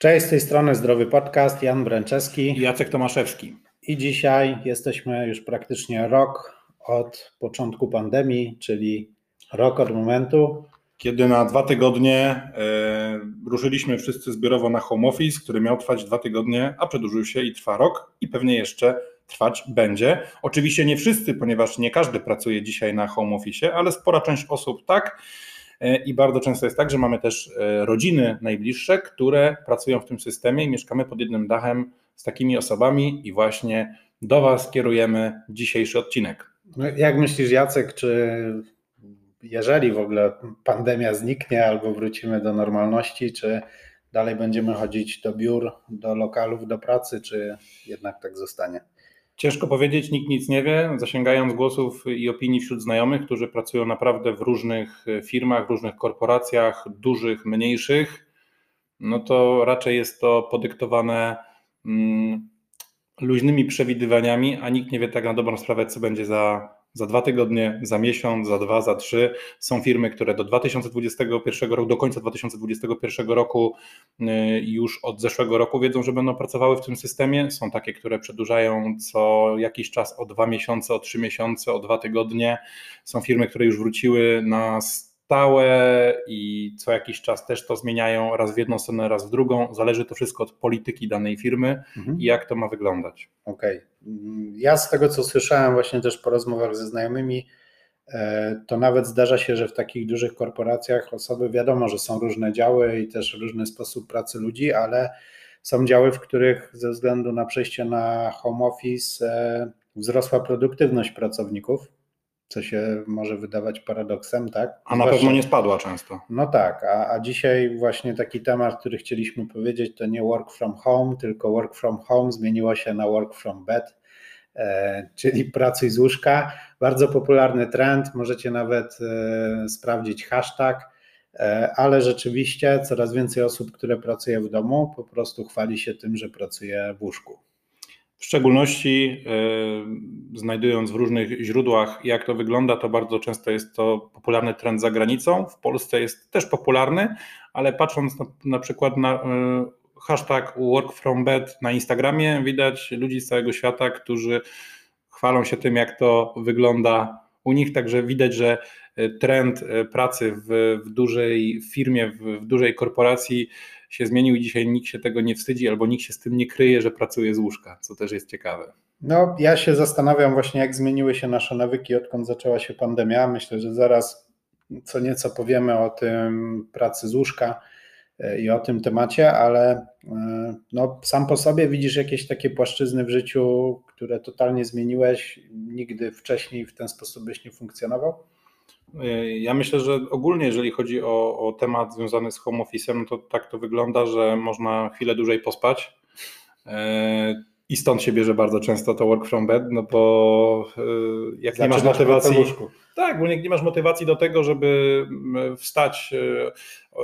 Cześć, z tej strony Zdrowy Podcast, Jan Bręczewski i Jacek Tomaszewski. I dzisiaj jesteśmy już praktycznie rok od początku pandemii, czyli rok od momentu, kiedy na dwa tygodnie e, ruszyliśmy wszyscy zbiorowo na home office, który miał trwać dwa tygodnie, a przedłużył się i trwa rok i pewnie jeszcze trwać będzie. Oczywiście nie wszyscy, ponieważ nie każdy pracuje dzisiaj na home office, ale spora część osób tak. E, I bardzo często jest tak, że mamy też e, rodziny najbliższe, które pracują w tym systemie i mieszkamy pod jednym dachem z takimi osobami, i właśnie do Was kierujemy dzisiejszy odcinek. No, jak myślisz, Jacek, czy jeżeli w ogóle pandemia zniknie albo wrócimy do normalności, czy dalej będziemy chodzić do biur, do lokalów, do pracy, czy jednak tak zostanie? Ciężko powiedzieć, nikt nic nie wie. Zasięgając głosów i opinii wśród znajomych, którzy pracują naprawdę w różnych firmach, w różnych korporacjach, dużych, mniejszych, no to raczej jest to podyktowane mm, luźnymi przewidywaniami, a nikt nie wie tak na dobrą sprawę, co będzie za za dwa tygodnie, za miesiąc, za dwa, za trzy. Są firmy, które do 2021 roku, do końca 2021 roku y, już od zeszłego roku wiedzą, że będą pracowały w tym systemie. Są takie, które przedłużają co jakiś czas o dwa miesiące, o trzy miesiące, o dwa tygodnie. Są firmy, które już wróciły na stałe i co jakiś czas też to zmieniają raz w jedną stronę, raz w drugą. Zależy to wszystko od polityki danej firmy mhm. i jak to ma wyglądać. Okej. Okay. Ja z tego, co słyszałem właśnie też po rozmowach ze znajomymi, e, to nawet zdarza się, że w takich dużych korporacjach osoby, wiadomo, że są różne działy i też różny sposób pracy ludzi, ale są działy, w których ze względu na przejście na home office e, wzrosła produktywność pracowników co się może wydawać paradoksem, tak? A na pewno nie spadła często. No tak, a, a dzisiaj właśnie taki temat, który chcieliśmy powiedzieć, to nie work from home, tylko work from home zmieniło się na work from bed, e, czyli pracuj z łóżka. Bardzo popularny trend, możecie nawet e, sprawdzić hashtag, e, ale rzeczywiście coraz więcej osób, które pracuje w domu, po prostu chwali się tym, że pracuje w łóżku. W szczególności yy, znajdując w różnych źródłach, jak to wygląda, to bardzo często jest to popularny trend za granicą. W Polsce jest też popularny, ale patrząc na, na przykład na yy, hashtag work from bed na Instagramie, widać ludzi z całego świata, którzy chwalą się tym, jak to wygląda u nich. Także widać, że trend pracy w, w dużej firmie, w, w dużej korporacji się zmienił i dzisiaj nikt się tego nie wstydzi albo nikt się z tym nie kryje, że pracuje z łóżka, co też jest ciekawe. No, ja się zastanawiam właśnie, jak zmieniły się nasze nawyki, odkąd zaczęła się pandemia. Myślę, że zaraz co nieco powiemy o tym pracy z łóżka e, i o tym temacie, ale e, no, sam po sobie widzisz jakieś takie płaszczyzny w życiu, które totalnie zmieniłeś, nigdy wcześniej w ten sposób byś nie funkcjonował? E, ja myślę, że ogólnie, jeżeli chodzi o, o temat związany z home office'em, to tak to wygląda, że można chwilę dłużej pospać. E, I stąd się bierze bardzo często to work from bed, no bo e, jak Zaczynasz nie masz motywacji. Tak, bo jak nie masz motywacji do tego, żeby wstać,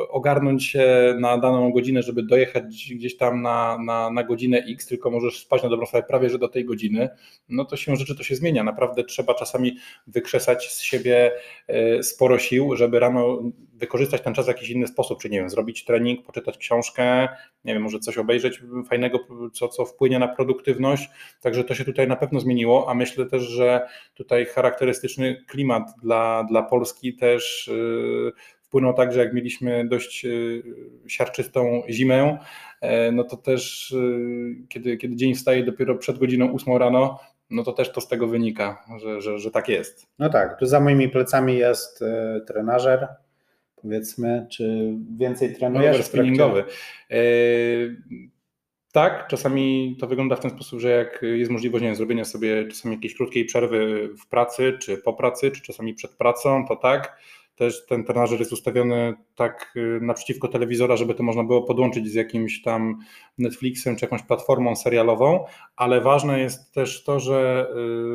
ogarnąć się na daną godzinę, żeby dojechać gdzieś tam na, na, na godzinę X, tylko możesz spać na dobrą sprawę prawie że do tej godziny, no to się rzeczy to się zmienia. Naprawdę trzeba czasami wykrzesać z siebie e, sporo sił, żeby rano wykorzystać ten czas w jakiś inny sposób, czy nie wiem, zrobić trening, poczytać książkę, nie wiem, może coś obejrzeć fajnego, co, co wpłynie na produktywność. Także to się tutaj na pewno zmieniło, a myślę też, że tutaj charakterystyczny klimat dla, dla Polski też yy, wpłynął tak, że jak mieliśmy dość e, siarczystą zimę, e, no to też e, kiedy, kiedy dzień wstaje dopiero przed godziną 8 rano, no to też to z tego wynika, że, że, że tak jest. No tak, tu za moimi plecami jest trenażer, powiedzmy, czy więcej trenujesz? Spinningowy. Tak, czasami to wygląda w ten sposób, że jak jest możliwość nie wiem, zrobienia sobie czasami jakiejś krótkiej przerwy w pracy, czy po pracy, czy czasami przed pracą, to tak. Też ten trenażer jest ustawiony tak y, naprzeciwko telewizora, żeby to można było podłączyć z jakimś tam Netflixem czy jakąś platformą serialową, ale ważne jest też to, że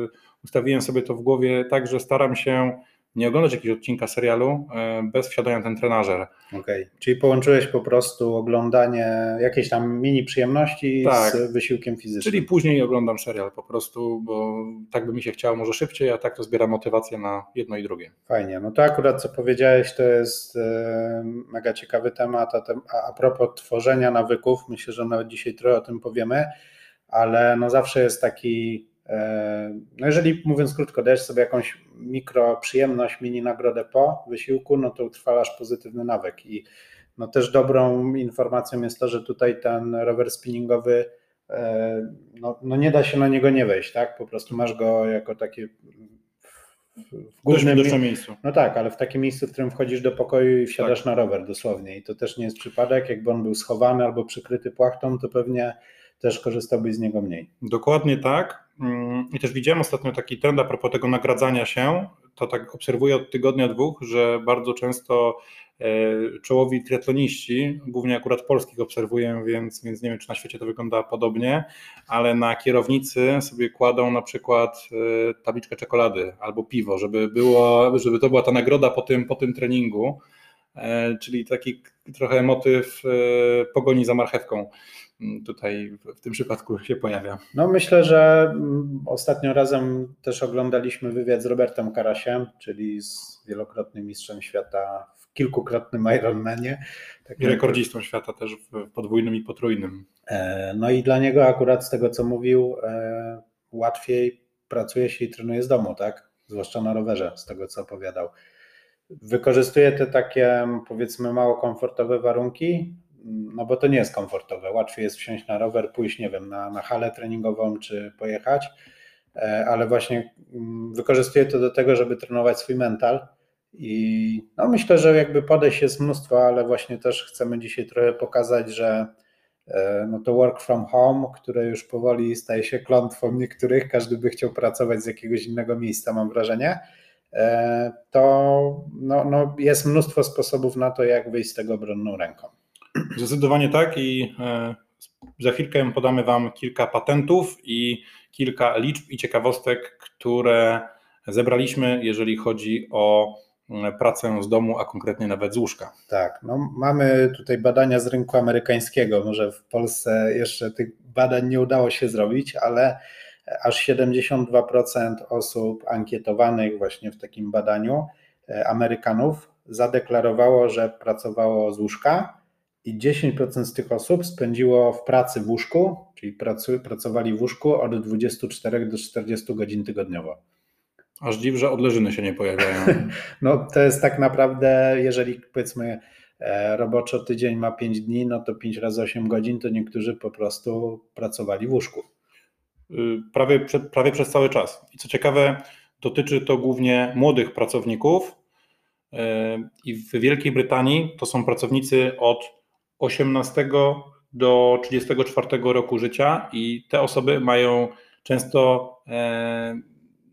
y, ustawiłem sobie to w głowie tak, że staram się nie oglądać jakiegoś odcinka serialu e, bez wsiadania ten trenażer. Okej, okay. czyli połączyłeś po prostu oglądanie jakiejś tam mini przyjemności tak. z wysiłkiem fizycznym. Czyli później oglądam serial po prostu, bo tak by mi się chciało może szybciej, a tak to zbiera motywację na jedno i drugie. Fajnie, no to akurat co powiedziałeś, to jest e, mega ciekawy temat, a, te, a propos tworzenia nawyków, myślę, że nawet dzisiaj trochę o tym powiemy, ale no zawsze jest taki no jeżeli mówiąc krótko, dajesz sobie jakąś mikro przyjemność, mini nagrodę po wysiłku, no to utrwalasz pozytywny nawyk i no też dobrą informacją jest to, że tutaj ten rower spinningowy e, no, no nie da się na niego nie wejść, tak? Po prostu masz go jako takie w głównym miejscu. No tak, ale w takim miejscu, w którym wchodzisz do pokoju i wsiadasz tak. na rower dosłownie. I to też nie jest przypadek, jakby on był schowany albo przykryty płachtą, to pewnie też korzystałbyś z niego mniej. Dokładnie tak. Mm, I też widziałem ostatnio taki trend a propos tego nagradzania się. To tak obserwuję od tygodnia, dwóch, że bardzo często e, czołowi triatloniści, głównie akurat polskich obserwuję, więc, więc nie wiem, czy na świecie to wygląda podobnie, ale na kierownicy sobie kładą na przykład e, tabliczkę czekolady albo piwo, żeby, było, żeby to była ta nagroda po tym, po tym treningu, e, czyli taki trochę motyw pogoni za marchewką tutaj w tym przypadku się pojawia. No myślę, że mm, ostatnio razem też oglądaliśmy wywiad z Robertem Karasiem, czyli z wielokrotnym mistrzem świata w kilkukrotnym Ironmanie. Tak I rekordzistą świata też w podwójnym i potrójnym. E, no i dla niego akurat z tego co mówił e, łatwiej pracuje się i trenuje z domu, tak? Zwłaszcza na rowerze, z tego co opowiadał. Wykorzystuje te takie powiedzmy mało komfortowe warunki, no bo to nie jest komfortowe. Łatwiej jest wsiąść na rower, pójść, nie wiem, na, na halę treningową czy pojechać, e, ale właśnie mm, wykorzystuję to do tego, żeby trenować swój mental. I no myślę, że jakby podejść jest mnóstwo, ale właśnie też chcemy dzisiaj trochę pokazać, że e, no to work from home, które już powoli staje się klątwą niektórych, każdy by chciał pracować z jakiegoś innego miejsca, mam wrażenie, e, to no, no jest mnóstwo sposobów na to, jak wyjść z tego obronną ręką. Zdecydowanie tak i e, za chwilkę podamy Wam kilka patentów i kilka liczb i ciekawostek, które zebraliśmy, jeżeli chodzi o e, pracę z domu, a konkretnie nawet z łóżka. Tak, no mamy tutaj badania z rynku amerykańskiego. Może w Polsce jeszcze tych badań nie udało się zrobić, ale aż 72% osób ankietowanych właśnie w takim badaniu e, Amerykanów zadeklarowało, że pracowało z łóżka i 10% z tych osób spędziło w pracy w łóżku, czyli pracowali w łóżku od 24 do 40 godzin tygodniowo. Aż dziw, że odleżyny się nie pojawiają. no to jest tak naprawdę, jeżeli powiedzmy e, roboczo tydzień ma 5 dni, no to 5 razy 8 godzin, to niektórzy po prostu pracowali w łóżku. Y, prawie, prawie przez cały czas. I co ciekawe, dotyczy to głównie młodych pracowników. Y, I w Wielkiej Brytanii to są pracownicy od 18 do 34 roku życia i te osoby mają często e,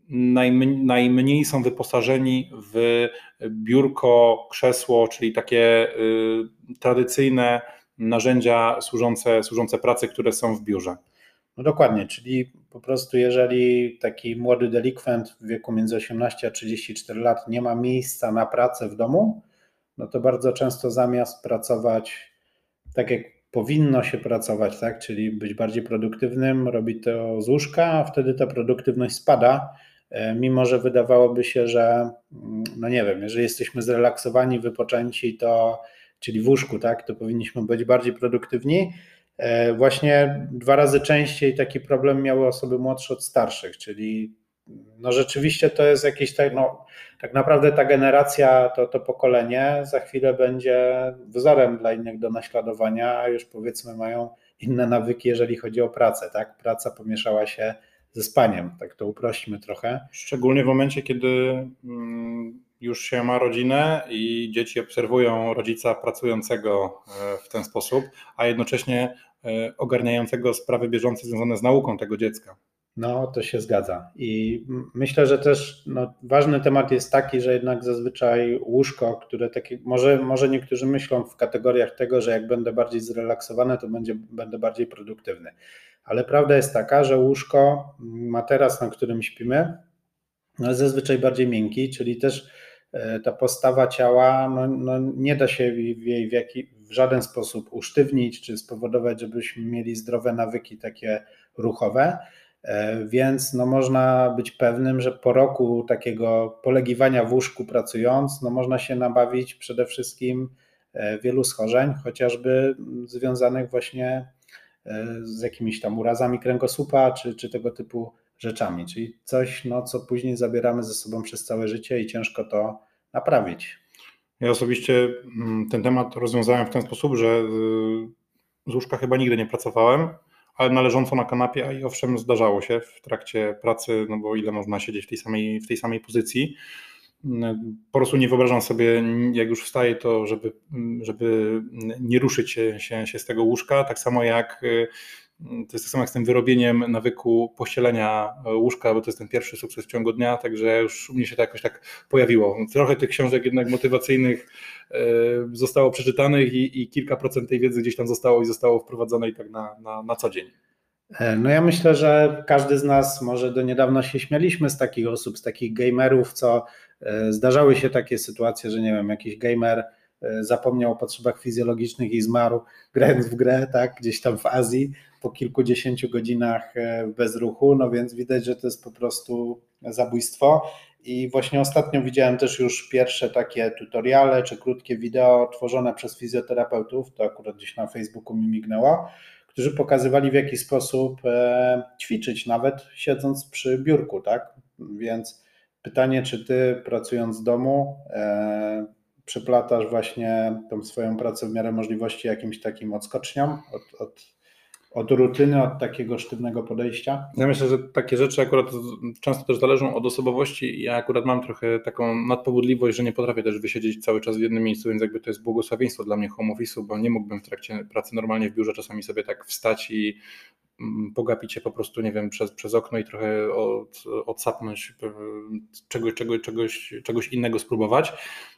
najmniej są wyposażeni w biurko, krzesło, czyli takie y, tradycyjne narzędzia służące, służące pracy, które są w biurze. No dokładnie, czyli po prostu jeżeli taki młody delikwent w wieku między 18 a 34 lat nie ma miejsca na pracę w domu, no to bardzo często zamiast pracować tak jak powinno się pracować, tak? czyli być bardziej produktywnym, robić to z łóżka, a wtedy ta produktywność spada, e, mimo że wydawałoby się, że mm, no nie wiem, jeżeli jesteśmy zrelaksowani, wypoczęci, to czyli w łóżku, tak, to powinniśmy być bardziej produktywni. E, właśnie dwa razy częściej taki problem miały osoby młodsze od starszych, czyli no rzeczywiście to jest jakiś tak, no, tak naprawdę ta generacja, to, to pokolenie za chwilę będzie wzorem dla innych do naśladowania, a już powiedzmy mają inne nawyki, jeżeli chodzi o pracę, tak? Praca pomieszała się ze spaniem, tak to uprośćmy trochę. Szczególnie w momencie, kiedy mm, już się ma rodzinę i dzieci obserwują rodzica pracującego e, w ten sposób, a jednocześnie e, ogarniającego sprawy bieżące związane z nauką tego dziecka. No, to się zgadza. I myślę, że też no, ważny temat jest taki, że jednak zazwyczaj łóżko, które takie, może, może niektórzy myślą w kategoriach tego, że jak będę bardziej zrelaksowany, to będzie, będę bardziej produktywny. Ale prawda jest taka, że łóżko, materac, na którym śpimy, no, jest zazwyczaj bardziej miękki, czyli też ta postawa ciała no, no nie da się jej w, jaki, w żaden sposób usztywnić czy spowodować, żebyśmy mieli zdrowe nawyki takie ruchowe. E, więc no można być pewnym, że po roku takiego polegiwania w łóżku pracując, no można się nabawić przede wszystkim e, wielu schorzeń, chociażby związanych właśnie e, z jakimiś tam urazami kręgosłupa czy, czy tego typu rzeczami. Czyli coś, no, co później zabieramy ze sobą przez całe życie i ciężko to naprawić. Ja osobiście mm, ten temat rozwiązałem w ten sposób, że y, z łóżka chyba nigdy nie pracowałem ale należąco na kanapie, a i owszem zdarzało się w trakcie pracy, no bo ile można siedzieć w tej samej, w tej samej pozycji. Po prostu nie wyobrażam sobie, jak już wstaję, to żeby, żeby nie ruszyć się, się, się z tego łóżka, tak samo jak to jest tak samo jak z tym wyrobieniem nawyku pościelenia łóżka, bo to jest ten pierwszy sukces w ciągu dnia, także już u mnie się to jakoś tak pojawiło. Trochę tych książek jednak motywacyjnych e, zostało przeczytanych i, i kilka procent tej wiedzy gdzieś tam zostało i zostało wprowadzone i tak na, na, na co dzień. E, no ja myślę, że każdy z nas, może do niedawna się śmialiśmy z takich osób, z takich gamerów, co e, zdarzały się takie sytuacje, że nie wiem, jakiś gamer zapomniał o potrzebach fizjologicznych i zmarł grając w grę, tak, gdzieś tam w Azji, po kilkudziesięciu godzinach e, bez ruchu, no więc widać, że to jest po prostu zabójstwo. I właśnie ostatnio widziałem też już pierwsze takie tutoriale czy krótkie wideo tworzone przez fizjoterapeutów, to akurat gdzieś na Facebooku mi mignęło, którzy pokazywali w jaki sposób e, ćwiczyć, nawet siedząc przy biurku, tak? Więc pytanie, czy ty pracując z domu e, przyplatasz właśnie tą swoją pracę w miarę możliwości jakimś takim odskoczniom od, od od rutyny, od takiego sztywnego podejścia? Ja myślę, że takie rzeczy akurat często też zależą od osobowości. Ja akurat mam trochę taką nadpobudliwość, że nie potrafię też wysiedzieć cały czas w jednym miejscu, więc jakby to jest błogosławieństwo dla mnie home office'u, bo nie mógłbym w trakcie pracy normalnie w biurze czasami sobie tak wstać i pogapić się po prostu, nie wiem, przez, przez okno i trochę od, odsapnąć e, czegoś, czegoś, czegoś, czegoś innego spróbować.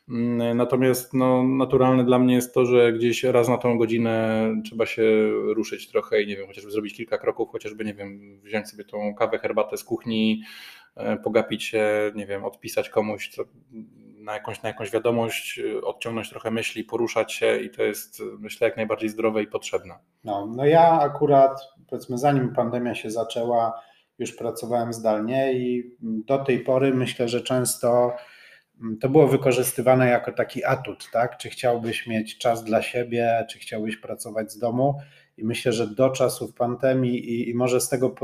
Mm, natomiast no, naturalne dla mnie jest to, że gdzieś raz na tą godzinę trzeba się ruszyć trochę i nie wiem, chociażby zrobić kilka kroków, chociażby, nie wiem, wziąć sobie tą kawę, herbatę z kuchni, e, pogapić się, nie wiem, odpisać komuś co, na, jakąś, na jakąś wiadomość, odciągnąć trochę myśli, poruszać się i to jest, myślę, jak najbardziej zdrowe i potrzebne. No, no ja akurat, powiedzmy, zanim pandemia się zaczęła, już pracowałem zdalnie i do tej pory myślę, że często Mm, to było wykorzystywane jako taki atut, tak? Czy chciałbyś mieć czas dla siebie, czy chciałbyś pracować z domu? I myślę, że do czasów pandemii i, i może z tego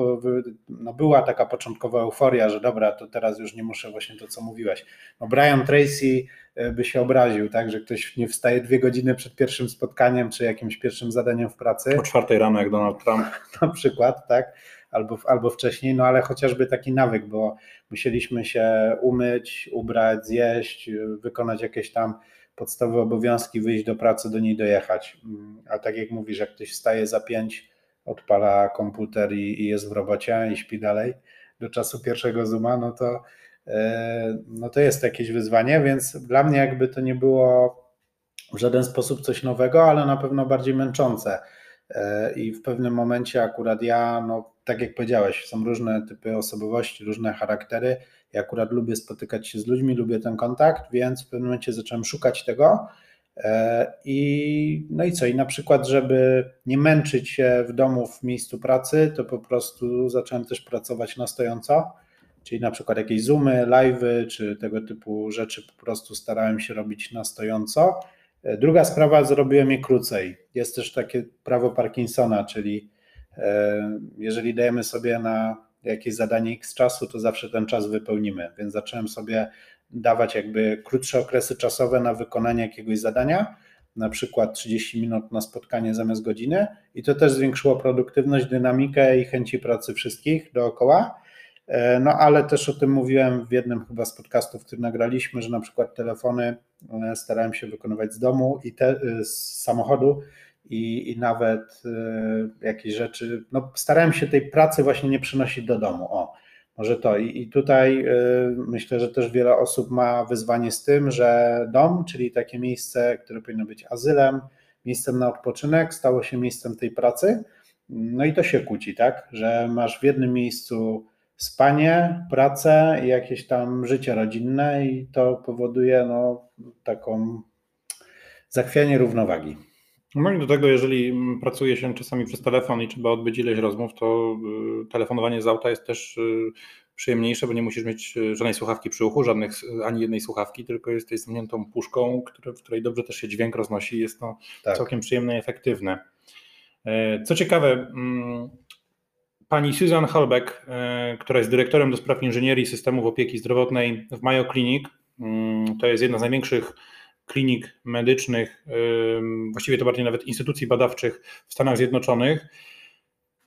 no była taka początkowa euforia, że dobra, to teraz już nie muszę właśnie to, co mówiłeś. No Brian Tracy e, by się obraził, tak, że ktoś nie wstaje dwie godziny przed pierwszym spotkaniem czy jakimś pierwszym zadaniem w pracy. O czwartej rano, jak Donald Trump. Na przykład, tak albo, albo wcześniej, no ale chociażby taki nawyk, bo musieliśmy się umyć, ubrać, zjeść, wykonać jakieś tam podstawowe obowiązki, wyjść do pracy, do niej dojechać. A tak jak mówisz, jak ktoś wstaje za pięć, odpala komputer i, i jest w robocie i śpi dalej do czasu pierwszego Zooma, no to, e, no to jest jakieś wyzwanie, więc dla mnie jakby to nie było w żaden sposób coś nowego, ale na pewno bardziej męczące. E, I w pewnym momencie akurat ja, no tak jak powiedziałeś, są różne typy osobowości, różne charaktery. Ja akurat lubię spotykać się z ludźmi, lubię ten kontakt, więc w pewnym momencie zacząłem szukać tego. E, I no i co? I na przykład, żeby nie męczyć się w domu, w miejscu pracy, to po prostu zacząłem też pracować na stojąco. Czyli na przykład jakieś zoomy, live'y, czy tego typu rzeczy po prostu starałem się robić na stojąco. E, druga sprawa, zrobiłem je krócej. Jest też takie prawo Parkinsona, czyli e, jeżeli dajemy sobie na jakieś zadanie x czasu, to zawsze ten czas wypełnimy. Więc zacząłem sobie dawać jakby krótsze okresy czasowe na wykonanie jakiegoś zadania, na przykład 30 minut na spotkanie zamiast godziny, i to też zwiększyło produktywność, dynamikę i chęci pracy wszystkich dookoła. E, no ale też o tym mówiłem w jednym chyba z podcastów, który nagraliśmy, że na przykład telefony starałem się wykonywać z domu i te, e, z samochodu i, i nawet jakieś rzeczy, no starałem się tej pracy właśnie nie przynosić do domu. O, może to. I, I tutaj myślę, że też wiele osób ma wyzwanie z tym, że dom, czyli takie miejsce, które powinno być azylem, miejscem na odpoczynek, stało się miejscem tej pracy. No i to się kłóci, tak? Że masz w jednym miejscu spanie, pracę i jakieś tam życie rodzinne i to powoduje no, taką zachwianie równowagi. No i do tego, jeżeli pracuje się czasami przez telefon i trzeba odbyć ileś rozmów, to y, telefonowanie z auta jest też y, przyjemniejsze, bo nie musisz mieć y, żadnej słuchawki przy uchu, żadnych, ani jednej słuchawki, tylko jesteś zamkniętą puszką, w której dobrze też się dźwięk roznosi. Jest to tak. całkiem przyjemne i efektywne. E, co ciekawe, mm, pani Susan Holbeck, e, która jest dyrektorem do spraw inżynierii systemów opieki zdrowotnej w Mayo Clinic, mm, to jest jedna z największych klinik medycznych, właściwie to bardziej nawet instytucji badawczych w Stanach Zjednoczonych,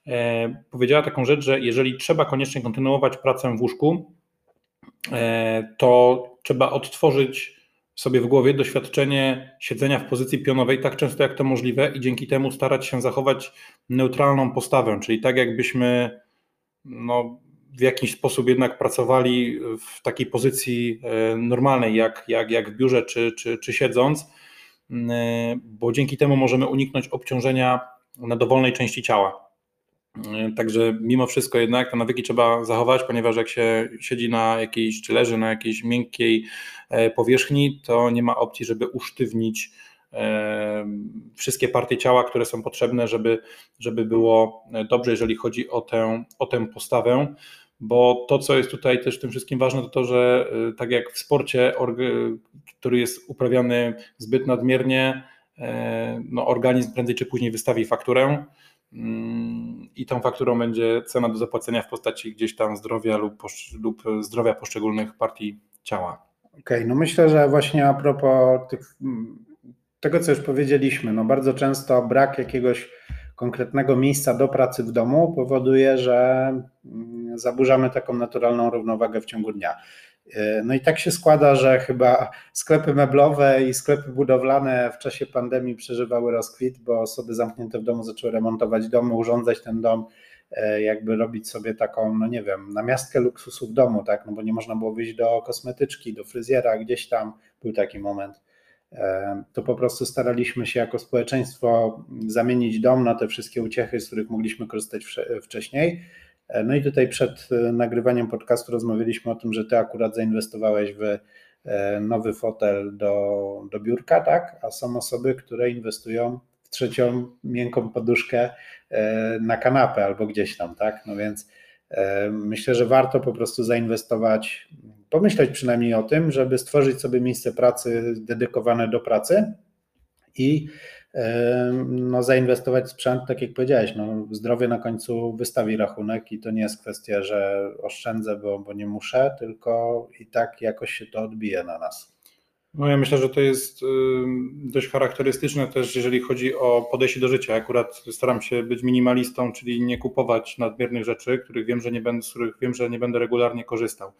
e, powiedziała taką rzecz, że jeżeli trzeba koniecznie kontynuować pracę w łóżku, e, to trzeba odtworzyć sobie w głowie doświadczenie siedzenia w pozycji pionowej tak często jak to możliwe i dzięki temu starać się zachować neutralną postawę, czyli tak jakbyśmy no, w jakiś sposób jednak pracowali w takiej pozycji e, normalnej, jak, jak, jak w biurze czy, czy, czy siedząc, e, bo dzięki temu możemy uniknąć obciążenia na dowolnej części ciała. E, także mimo wszystko jednak te nawyki trzeba zachować, ponieważ jak się siedzi na jakiejś, czy leży na jakiejś miękkiej powierzchni, to nie ma opcji, żeby usztywnić wszystkie partie ciała, które są potrzebne, żeby, żeby było dobrze, jeżeli chodzi o tę, o tę postawę. Bo to, co jest tutaj też tym wszystkim ważne, to to, że tak jak w sporcie, który jest uprawiany zbyt nadmiernie, e, no organizm prędzej czy później wystawi fakturę i tą fakturą będzie cena do zapłacenia w postaci gdzieś tam zdrowia lub, lub zdrowia poszczególnych partii ciała. Okej, okay, no myślę, że właśnie a propos tych, tego, co już powiedzieliśmy, no bardzo często brak jakiegoś konkretnego miejsca do pracy w domu powoduje, że mm, zaburzamy taką naturalną równowagę w ciągu dnia. E, no i tak się składa, że chyba sklepy meblowe i sklepy budowlane w czasie pandemii przeżywały rozkwit, bo osoby zamknięte w domu zaczęły remontować domy, urządzać ten dom, e, jakby robić sobie taką, no nie wiem, namiastkę luksusu w domu, tak, no bo nie można było wyjść do kosmetyczki, do fryzjera, gdzieś tam. Był taki moment. To po prostu staraliśmy się jako społeczeństwo zamienić dom na te wszystkie uciechy, z których mogliśmy korzystać wcześniej. E, no i tutaj przed e, nagrywaniem podcastu rozmawialiśmy o tym, że ty akurat zainwestowałeś w e, nowy fotel do, do biurka, tak? A są osoby, które inwestują w trzecią miękką poduszkę na kanapę albo gdzieś tam, tak? No więc myślę, że warto po prostu zainwestować pomyśleć przynajmniej o tym, żeby stworzyć sobie miejsce pracy dedykowane do pracy i no, zainwestować w sprzęt, tak jak powiedziałeś, no, zdrowie na końcu wystawi rachunek i to nie jest kwestia, że oszczędzę, bo, bo nie muszę, tylko i tak jakoś się to odbije na nas. No ja myślę, że to jest dość charakterystyczne też, jeżeli chodzi o podejście do życia. Akurat staram się być minimalistą, czyli nie kupować nadmiernych rzeczy, których wiem, że nie będę, z których wiem, że nie będę regularnie korzystał.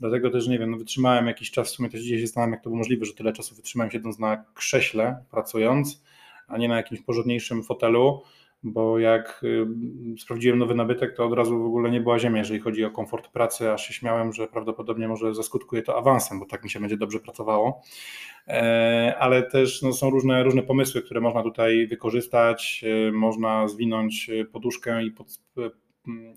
Dlatego też nie wiem, no wytrzymałem jakiś czas, w sumie też dzisiaj się zastanawiam, jak to było możliwe, że tyle czasu wytrzymałem siedząc na krześle pracując, a nie na jakimś porządniejszym fotelu, bo jak y, sprawdziłem nowy nabytek, to od razu w ogóle nie była ziemia, jeżeli chodzi o komfort pracy, aż się śmiałem, że prawdopodobnie może zaskutkuje to awansem, bo tak mi się będzie dobrze pracowało. E, ale też no, są różne, różne pomysły, które można tutaj wykorzystać. E, można zwinąć poduszkę i pod,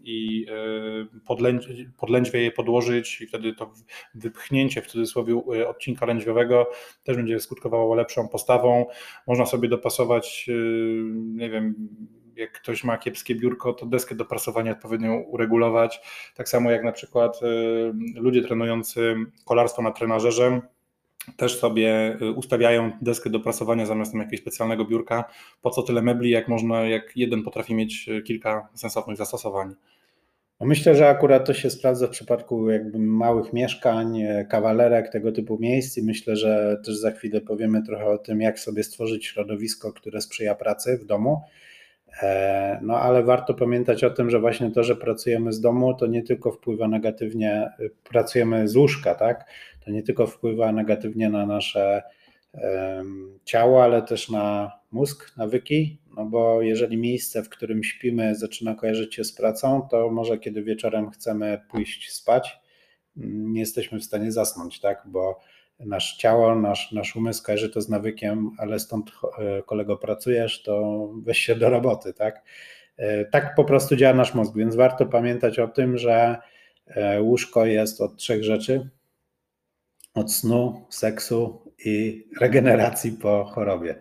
i e, podlęć, podlędźwie je podłożyć i wtedy to wypchnięcie w cudzysłowie e, odcinka lędźwiowego też będzie skutkowało lepszą postawą. Można sobie dopasować, e, nie wiem, jak ktoś ma kiepskie biurko, to deskę do prasowania odpowiednio uregulować. Tak samo jak na przykład ludzie trenujący kolarstwo na trenażerze, też sobie y, ustawiają deskę do prasowania zamiast tam jakiegoś specjalnego biurka. Po co tyle mebli, jak można, jak jeden potrafi mieć y, kilka sensownych zastosowań. No myślę, że akurat to się sprawdza w przypadku jakby małych mieszkań, e, kawalerek, tego typu miejsc i myślę, że też za chwilę powiemy trochę o tym, jak sobie stworzyć środowisko, które sprzyja pracy w domu. E, no ale warto pamiętać o tym, że właśnie to, że pracujemy z domu, to nie tylko wpływa negatywnie, y, pracujemy z łóżka, tak? To nie tylko wpływa negatywnie na nasze ciało, ale też na mózg, nawyki, no bo jeżeli miejsce, w którym śpimy, zaczyna kojarzyć się z pracą, to może kiedy wieczorem chcemy pójść spać, mm, nie jesteśmy w stanie zasnąć, tak? Bo nasz ciało, nasz, nasz umysł kojarzy to z nawykiem, ale stąd e, kolego pracujesz, to weź się do roboty, tak? E, tak po prostu działa nasz mózg, więc warto pamiętać o tym, że łóżko jest od trzech rzeczy: od snu, seksu i regeneracji po chorobie.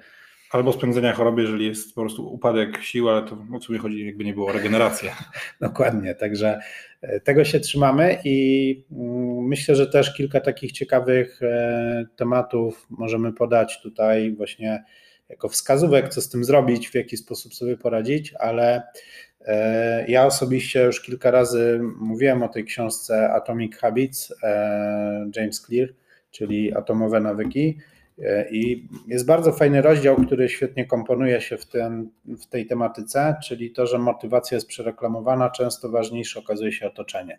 Albo spędzenia choroby, jeżeli jest po prostu upadek sił, ale to o co mi chodzi, jakby nie było regeneracja. Dokładnie, także e, tego się trzymamy i mm, myślę, że też kilka takich ciekawych e, tematów możemy podać tutaj właśnie jako wskazówek, co z tym zrobić, w jaki sposób sobie poradzić, ale e, ja osobiście już kilka razy mówiłem o tej książce Atomic Habits James Clear, czyli Atomowe Nawyki. E, I jest bardzo fajny rozdział, który świetnie komponuje się w, ten, w tej tematyce, czyli to, że motywacja jest przereklamowana, często ważniejsze okazuje się otoczenie.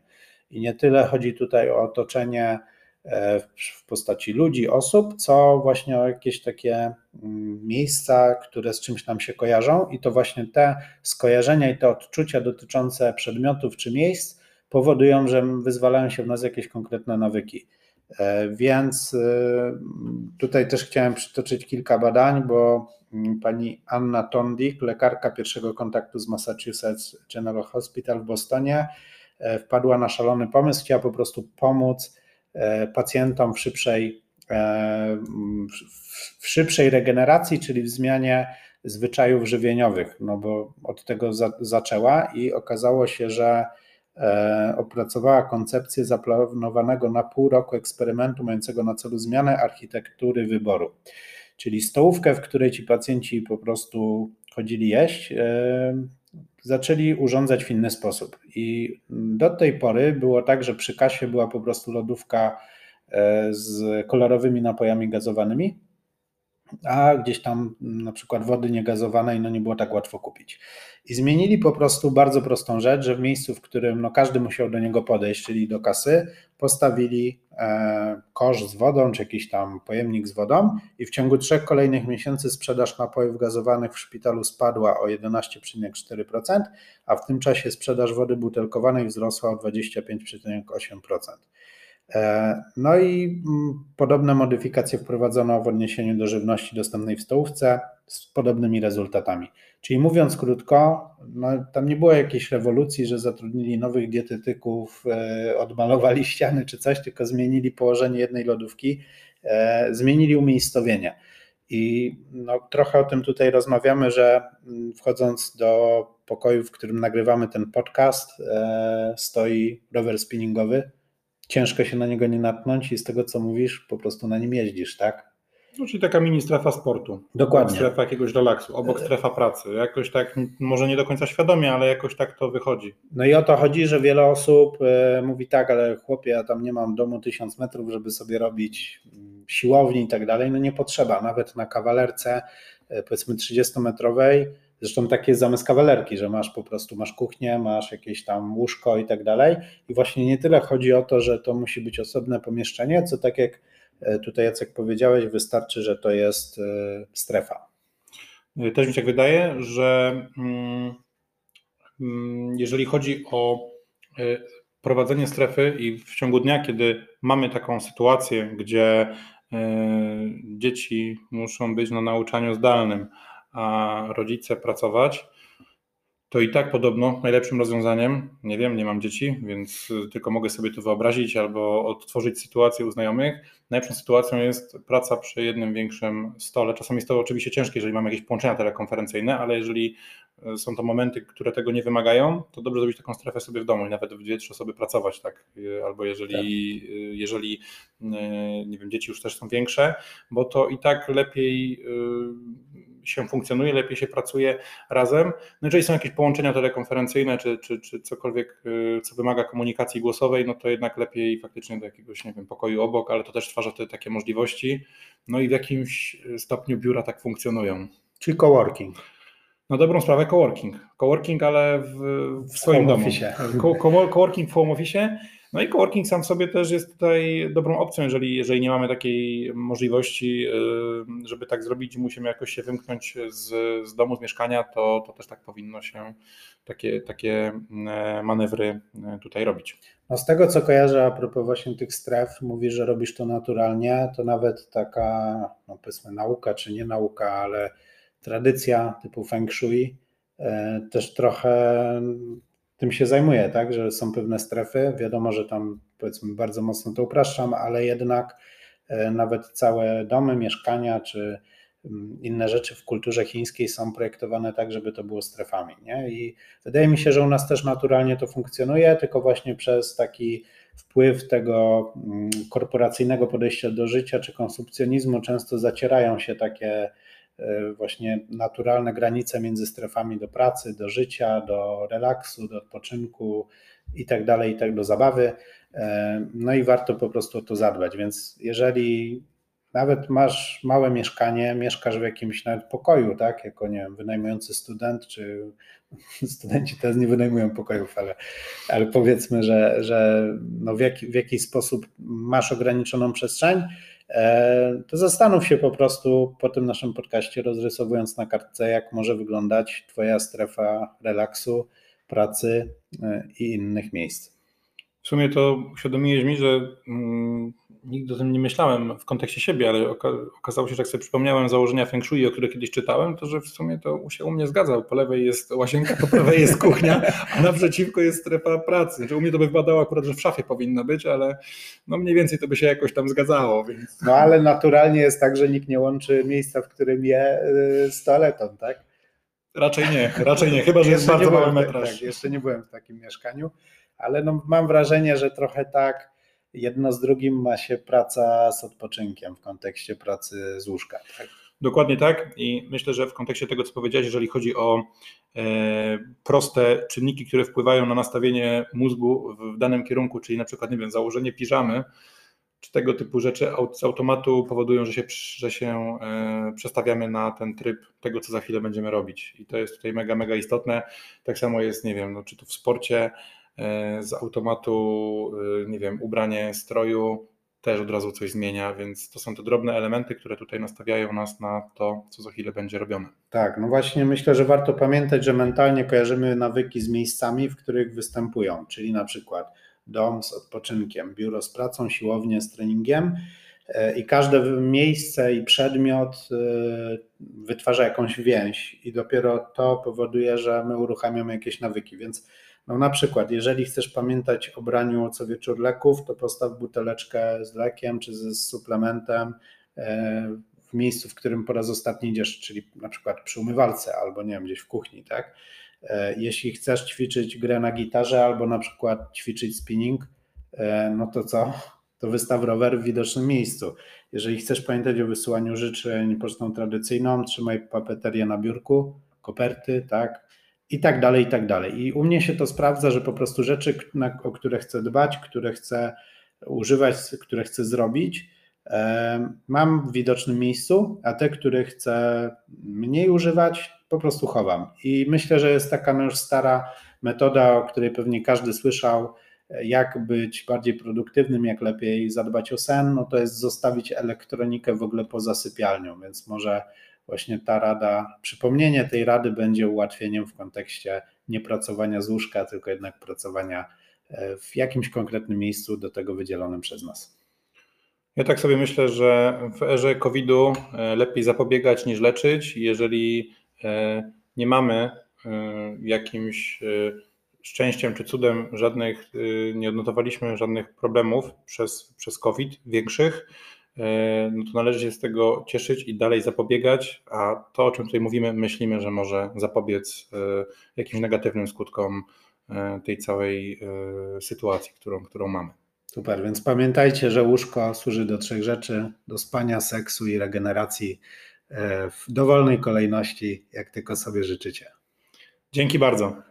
I nie tyle chodzi tutaj o otoczenie e, w postaci ludzi, osób, co właśnie jakieś takie mm, miejsca, które z czymś nam się kojarzą, i to właśnie te skojarzenia i te odczucia dotyczące przedmiotów czy miejsc powodują, że wyzwalają się w nas jakieś konkretne nawyki. E, więc e, tutaj też chciałem przytoczyć kilka badań, bo mm, pani Anna Tondik, lekarka pierwszego kontaktu z Massachusetts General Hospital w Bostonie, e, wpadła na szalony pomysł, chciała po prostu pomóc pacjentom w szybszej, w szybszej regeneracji, czyli w zmianie zwyczajów żywieniowych, no bo od tego za, zaczęła i okazało się, że E, opracowała koncepcję zaplanowanego na pół roku eksperymentu mającego na celu zmianę architektury wyboru. Czyli stołówkę, w której ci pacjenci po prostu chodzili jeść, e, zaczęli urządzać w inny sposób. I do tej pory było tak, że przy kasie była po prostu lodówka e, z kolorowymi napojami gazowanymi, a gdzieś tam na przykład wody niegazowanej no nie było tak łatwo kupić. I zmienili po prostu bardzo prostą rzecz, że w miejscu, w którym no każdy musiał do niego podejść, czyli do kasy, postawili e, kosz z wodą, czy jakiś tam pojemnik z wodą i w ciągu trzech kolejnych miesięcy sprzedaż napojów gazowanych w szpitalu spadła o 11,4%, a w tym czasie sprzedaż wody butelkowanej wzrosła o 25,8%. E, no i mm, podobne modyfikacje wprowadzono w odniesieniu do żywności dostępnej w stołówce z podobnymi rezultatami. Czyli mówiąc krótko, no, tam nie było jakiejś rewolucji, że zatrudnili nowych dietetyków, e, odmalowali ściany czy coś, tylko zmienili położenie jednej lodówki, e, zmienili umiejscowienie. I no, trochę o tym tutaj rozmawiamy, że mm, wchodząc do pokoju, w którym nagrywamy ten podcast, stoi rower spinningowy ciężko się na niego nie natknąć i z tego, co mówisz, po prostu na nim jeździsz, tak? No, czyli taka mini strefa sportu. Dokładnie. Strefa jakiegoś relaksu, obok strefa pracy. Jakoś tak, może nie do końca świadomie, ale jakoś tak to wychodzi. No i o to chodzi, że wiele osób e, mówi tak, ale chłopie, ja tam nie mam domu tysiąc metrów, żeby sobie robić mm, siłowni i tak dalej. No nie potrzeba. Nawet na kawalerce, e, powiedzmy 30-metrowej, Zresztą takie jest zamysł kawalerki, że masz po prostu, masz kuchnię, masz jakieś tam łóżko i tak dalej. I właśnie nie tyle chodzi o to, że to musi być osobne pomieszczenie, co tak jak e, tutaj Jacek powiedziałeś, wystarczy, że to jest e, strefa. Też mi się wydaje, że mm, mm, jeżeli chodzi o e, prowadzenie strefy i w ciągu dnia, kiedy mamy taką sytuację, gdzie dzieci muszą być na nauczaniu zdalnym, a rodzice pracować, to i tak podobno najlepszym rozwiązaniem, nie wiem, nie mam dzieci, więc tylko mogę sobie to wyobrazić albo odtworzyć sytuację u znajomych. Najlepszą sytuacją jest praca przy jednym większym stole. Czasami jest to oczywiście ciężkie, jeżeli mamy jakieś połączenia telekonferencyjne, ale jeżeli e, są to momenty, które tego nie wymagają, to dobrze zrobić taką strefę sobie w domu i nawet w dwie, trzy osoby pracować, tak? E, albo jeżeli, tak. Jeżeli nie wiem, dzieci już też są większe, bo to i tak lepiej się funkcjonuje, lepiej się pracuje razem. No jeżeli są jakieś połączenia telekonferencyjne, czy, czy, czy cokolwiek, y, co wymaga komunikacji głosowej, no to jednak lepiej faktycznie do jakiegoś, nie wiem, pokoju obok, ale to też stwarza te takie możliwości. No i w jakimś stopniu biura tak funkcjonują. Czyli coworking. No dobrą sprawę coworking. Coworking, ale w, w swoim domu. Co, coworking w home office no i coworking sam w sobie też jest tutaj dobrą opcją, jeżeli, jeżeli nie mamy takiej możliwości, y, żeby tak zrobić, musimy jakoś się wymknąć z, z domu, z mieszkania, to, to też tak powinno się takie, takie e, manewry e, tutaj robić. No z tego co kojarzę a propos właśnie tych stref, mówisz, że robisz to naturalnie, to nawet taka, no powiedzmy nauka czy nie nauka, ale tradycja typu feng shui też trochę tym się zajmuje, tak, że są pewne strefy. Wiadomo, że tam powiedzmy bardzo mocno to upraszczam, ale jednak e, nawet całe domy, mieszkania czy mm, inne rzeczy w kulturze chińskiej są projektowane tak, żeby to było strefami. Nie? I wydaje mi się, że u nas też naturalnie to funkcjonuje, tylko właśnie przez taki wpływ tego mm, korporacyjnego podejścia do życia czy konsumpcjonizmu często zacierają się takie właśnie naturalne granice między strefami do pracy, do życia, do relaksu, do odpoczynku i tak dalej, i tak do zabawy. E, no i warto po prostu o to zadbać. Więc jeżeli nawet masz małe mieszkanie, mieszkasz w jakimś nawet pokoju, tak, jako nie wiem, wynajmujący student, czy studenci teraz nie wynajmują pokojów, ale, ale powiedzmy, że, że no w, jaki, w jakiś sposób masz ograniczoną przestrzeń, e, to zastanów się po prostu po tym naszym podcaście, rozrysowując na kartce, jak może wyglądać Twoja strefa relaksu, pracy e, i innych miejsc. W sumie to uświadomiłeś mi, że mm, nigdy o tym nie myślałem w kontekście siebie, ale okazało się, że jak sobie przypomniałem założenia Feng Shui, o których kiedyś czytałem, to że w sumie to się u mnie zgadzał. Po lewej jest łazienka, po prawej jest kuchnia, a naprzeciwko jest strefa pracy. Że u mnie to by wypadało akurat, że w szafie powinna być, ale no mniej więcej to by się jakoś tam zgadzało. Więc... No ale naturalnie jest tak, że nikt nie łączy miejsca, w którym je y, z toaletą, tak? Raczej nie, raczej nie, chyba że jest bardzo mały metraż. Tak, jeszcze nie byłem w takim mieszkaniu, ale no, mam wrażenie, że trochę tak jedno z drugim ma się praca z odpoczynkiem w kontekście pracy z łóżka. Tak? Dokładnie tak i myślę, że w kontekście tego, co powiedziałeś, jeżeli chodzi o e, proste czynniki, które wpływają na nastawienie mózgu w danym kierunku, czyli na przykład, nie wiem, założenie piżamy, czy tego typu rzeczy z automatu powodują, że się, że się e, przestawiamy na ten tryb tego, co za chwilę będziemy robić. I to jest tutaj mega, mega istotne. Tak samo jest, nie wiem, no, czy to w sporcie, z automatu, e, nie wiem, ubranie stroju też od razu coś zmienia, więc to są te drobne elementy, które tutaj nastawiają nas na to, co za chwilę będzie robione. Tak, no właśnie myślę, że warto pamiętać, że mentalnie kojarzymy nawyki z miejscami, w których występują, czyli na przykład dom z odpoczynkiem, biuro z pracą, siłownię z treningiem e, i każde miejsce i przedmiot wytwarza jakąś więź i dopiero to powoduje, że my uruchamiamy jakieś nawyki, więc no na przykład, jeżeli chcesz pamiętać o braniu co wieczór leków, to postaw buteleczkę z lekiem czy z suplementem e, w miejscu, w którym po raz ostatni idziesz, czyli na przykład przy umywalce albo nie wiem, gdzieś w kuchni, tak? E, jeśli chcesz ćwiczyć grę na gitarze albo na przykład ćwiczyć spinning, e, no to co? To wystaw rower w widocznym miejscu. Jeżeli chcesz pamiętać o wysyłaniu życzeń pocztą tradycyjną, trzymaj papeterię na biurku, koperty, tak? i tak dalej, i tak dalej. I u mnie się to sprawdza, że po prostu rzeczy, o które chcę dbać, które chcę używać, które chcę zrobić, mam w widocznym miejscu, a te, które chcę mniej używać, po prostu chowam. I myślę, że jest taka już stara metoda, o której pewnie każdy słyszał, jak być bardziej produktywnym, jak lepiej zadbać o sen, no to jest zostawić elektronikę w ogóle poza sypialnią, więc może właśnie ta rada, przypomnienie tej rady będzie ułatwieniem w kontekście nie pracowania z łóżka, tylko jednak pracowania e, w jakimś konkretnym miejscu do tego wydzielonym przez nas. Ja tak sobie myślę, że w erze COVID-u e, lepiej zapobiegać niż leczyć. Jeżeli e, nie mamy jakimś szczęściem czy cudem żadnych, nie odnotowaliśmy żadnych problemów przez, przez COVID większych, E, no to należy się z tego cieszyć i dalej zapobiegać, a to, o czym tutaj mówimy, myślimy, że może zapobiec e, jakimś negatywnym skutkom tej całej sytuacji, którą, którą mamy. Super, więc pamiętajcie, że łóżko służy do trzech rzeczy: do spania, seksu i regeneracji w dowolnej kolejności, jak tylko sobie życzycie. Dzięki bardzo.